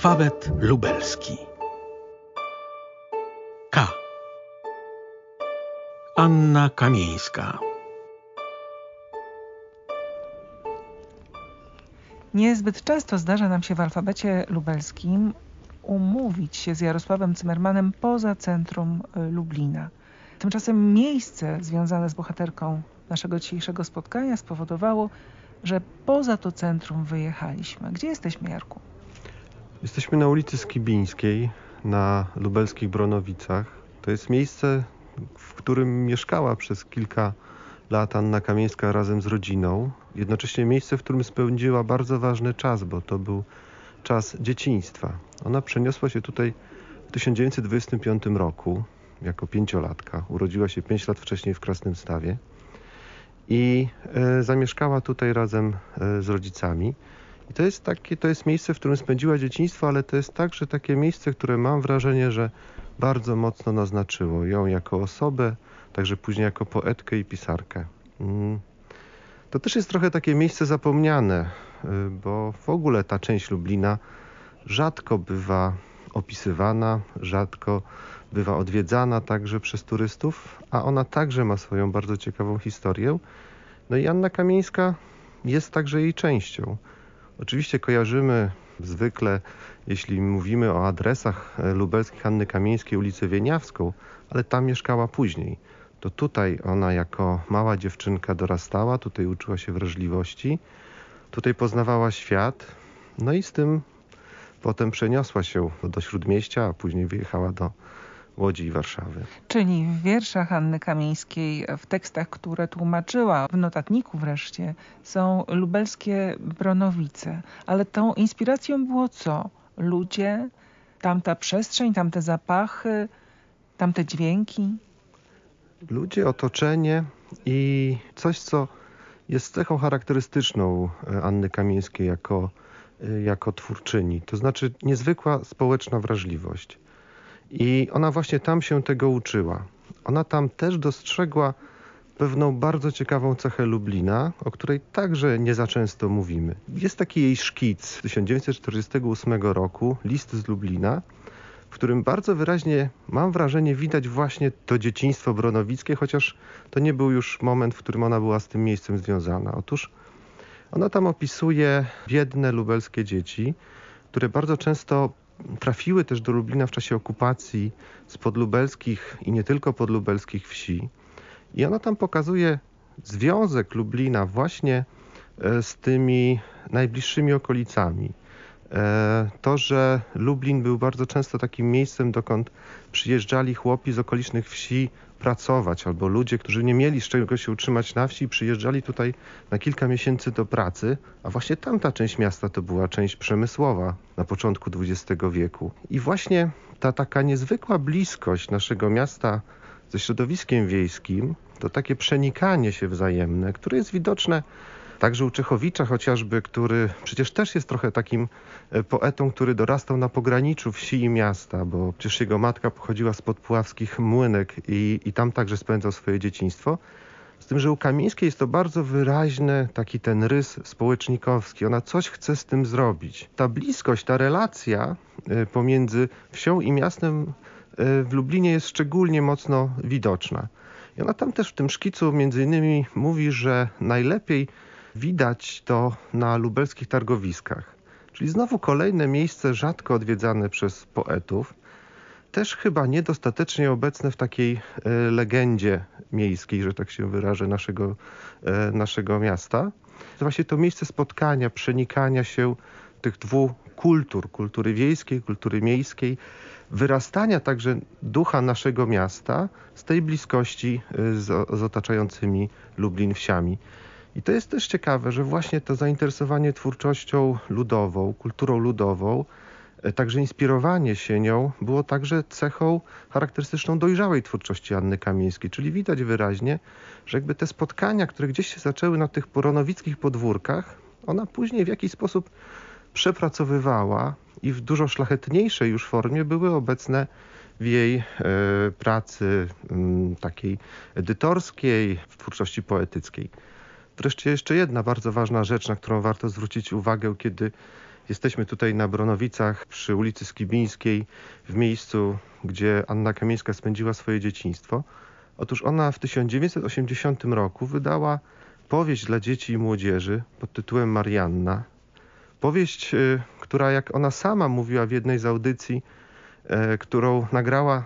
Alfabet lubelski. K. Anna Kamieńska. Niezbyt często zdarza nam się w alfabecie lubelskim umówić się z Jarosławem Cymermanem poza centrum y, Lublina. Tymczasem miejsce związane z bohaterką naszego dzisiejszego spotkania spowodowało, że poza to centrum wyjechaliśmy. Gdzie jesteśmy, Jarku? Jesteśmy na ulicy Skibińskiej, na lubelskich Bronowicach. To jest miejsce, w którym mieszkała przez kilka lat Anna Kamieńska razem z rodziną. Jednocześnie miejsce, w którym spędziła bardzo ważny czas, bo to był czas dzieciństwa. Ona przeniosła się tutaj w 1925 roku jako pięciolatka. Urodziła się pięć lat wcześniej w Krasnym Stawie i e, zamieszkała tutaj razem e, z rodzicami. I to jest takie, to jest miejsce, w którym spędziła dzieciństwo, ale to jest także takie miejsce, które mam wrażenie, że bardzo mocno naznaczyło ją jako osobę, także później jako poetkę i pisarkę. Mm. To też jest trochę takie miejsce zapomniane, y, bo w ogóle ta część Lublina rzadko bywa opisywana, rzadko bywa odwiedzana także przez turystów, a ona także ma swoją bardzo ciekawą historię. No i Anna Kamieńska jest także jej częścią. Oczywiście kojarzymy zwykle, jeśli mówimy o adresach e, lubelskich Anny Kamieńskiej, ulicę Wieniawską, ale tam mieszkała później. To tutaj ona jako mała dziewczynka dorastała, tutaj uczyła się wrażliwości, tutaj poznawała świat, no i z tym potem przeniosła się do Śródmieścia, a później wyjechała do Łodzi i Warszawy. Czyli w wierszach Anny Kamieńskiej, w tekstach, które tłumaczyła, w notatniku wreszcie, są lubelskie Bronowice. Ale tą inspiracją było co? Ludzie, tamta przestrzeń, tamte zapachy, tamte dźwięki? Ludzie, otoczenie i coś, co jest cechą charakterystyczną e, Anny Kamieńskiej jako, e, jako twórczyni. To znaczy niezwykła społeczna wrażliwość. I ona właśnie tam się tego uczyła. Ona tam też dostrzegła pewną bardzo ciekawą cechę Lublina, o której także nie za często mówimy. Jest taki jej szkic z 1948 roku, list z Lublina, w którym bardzo wyraźnie, mam wrażenie, widać właśnie to dzieciństwo bronowickie, chociaż to nie był już moment, w którym ona była z tym miejscem związana. Otóż ona tam opisuje biedne lubelskie dzieci, które bardzo często trafiły też do Lublina w czasie okupacji z podlubelskich i nie tylko podlubelskich wsi. I ona tam pokazuje związek Lublina właśnie e, z tymi najbliższymi okolicami. E, to, że Lublin był bardzo często takim miejscem, dokąd przyjeżdżali chłopi z okolicznych wsi pracować, albo ludzie, którzy nie mieli z czego się utrzymać na wsi, przyjeżdżali tutaj na kilka miesięcy do pracy, a właśnie tamta część miasta to była część przemysłowa na początku XX wieku. I właśnie ta taka niezwykła bliskość naszego miasta ze środowiskiem wiejskim, to takie przenikanie się wzajemne, które jest widoczne Także u Czechowicza chociażby, który przecież też jest trochę takim e, poetą, który dorastał na pograniczu wsi i miasta, bo przecież jego matka pochodziła z podpuławskich młynek i, i tam także spędzał swoje dzieciństwo. Z tym, że u Kamińskiej jest to bardzo wyraźny taki ten rys społecznikowski. Ona coś chce z tym zrobić. Ta bliskość, ta relacja e, pomiędzy wsią i miastem e, w Lublinie jest szczególnie mocno widoczna. I ona tam też w tym szkicu między innymi mówi, że najlepiej Widać to na lubelskich targowiskach, czyli znowu kolejne miejsce rzadko odwiedzane przez poetów, też chyba niedostatecznie obecne w takiej e, legendzie miejskiej, że tak się wyrażę, naszego, e, naszego miasta. Właśnie to miejsce spotkania, przenikania się tych dwóch kultur, kultury wiejskiej, kultury miejskiej, wyrastania także ducha naszego miasta z tej bliskości e, z, z otaczającymi Lublin wsiami. I to jest też ciekawe, że właśnie to zainteresowanie twórczością ludową, kulturą ludową, e, także inspirowanie się nią było także cechą charakterystyczną dojrzałej twórczości Anny Kamieńskiej, czyli widać wyraźnie, że jakby te spotkania, które gdzieś się zaczęły na tych poronowickich podwórkach, ona później w jakiś sposób przepracowywała i w dużo szlachetniejszej już formie były obecne w jej e, pracy takiej edytorskiej, w twórczości poetyckiej. Wreszcie jeszcze jedna bardzo ważna rzecz, na którą warto zwrócić uwagę, kiedy Jesteśmy tutaj na Bronowicach przy ulicy Skibińskiej, w miejscu, gdzie Anna Kamińska spędziła swoje dzieciństwo. Otóż ona w 1980 roku wydała powieść dla dzieci i młodzieży pod tytułem Marianna. Powieść, y, która jak ona sama mówiła w jednej z audycji, e, którą nagrała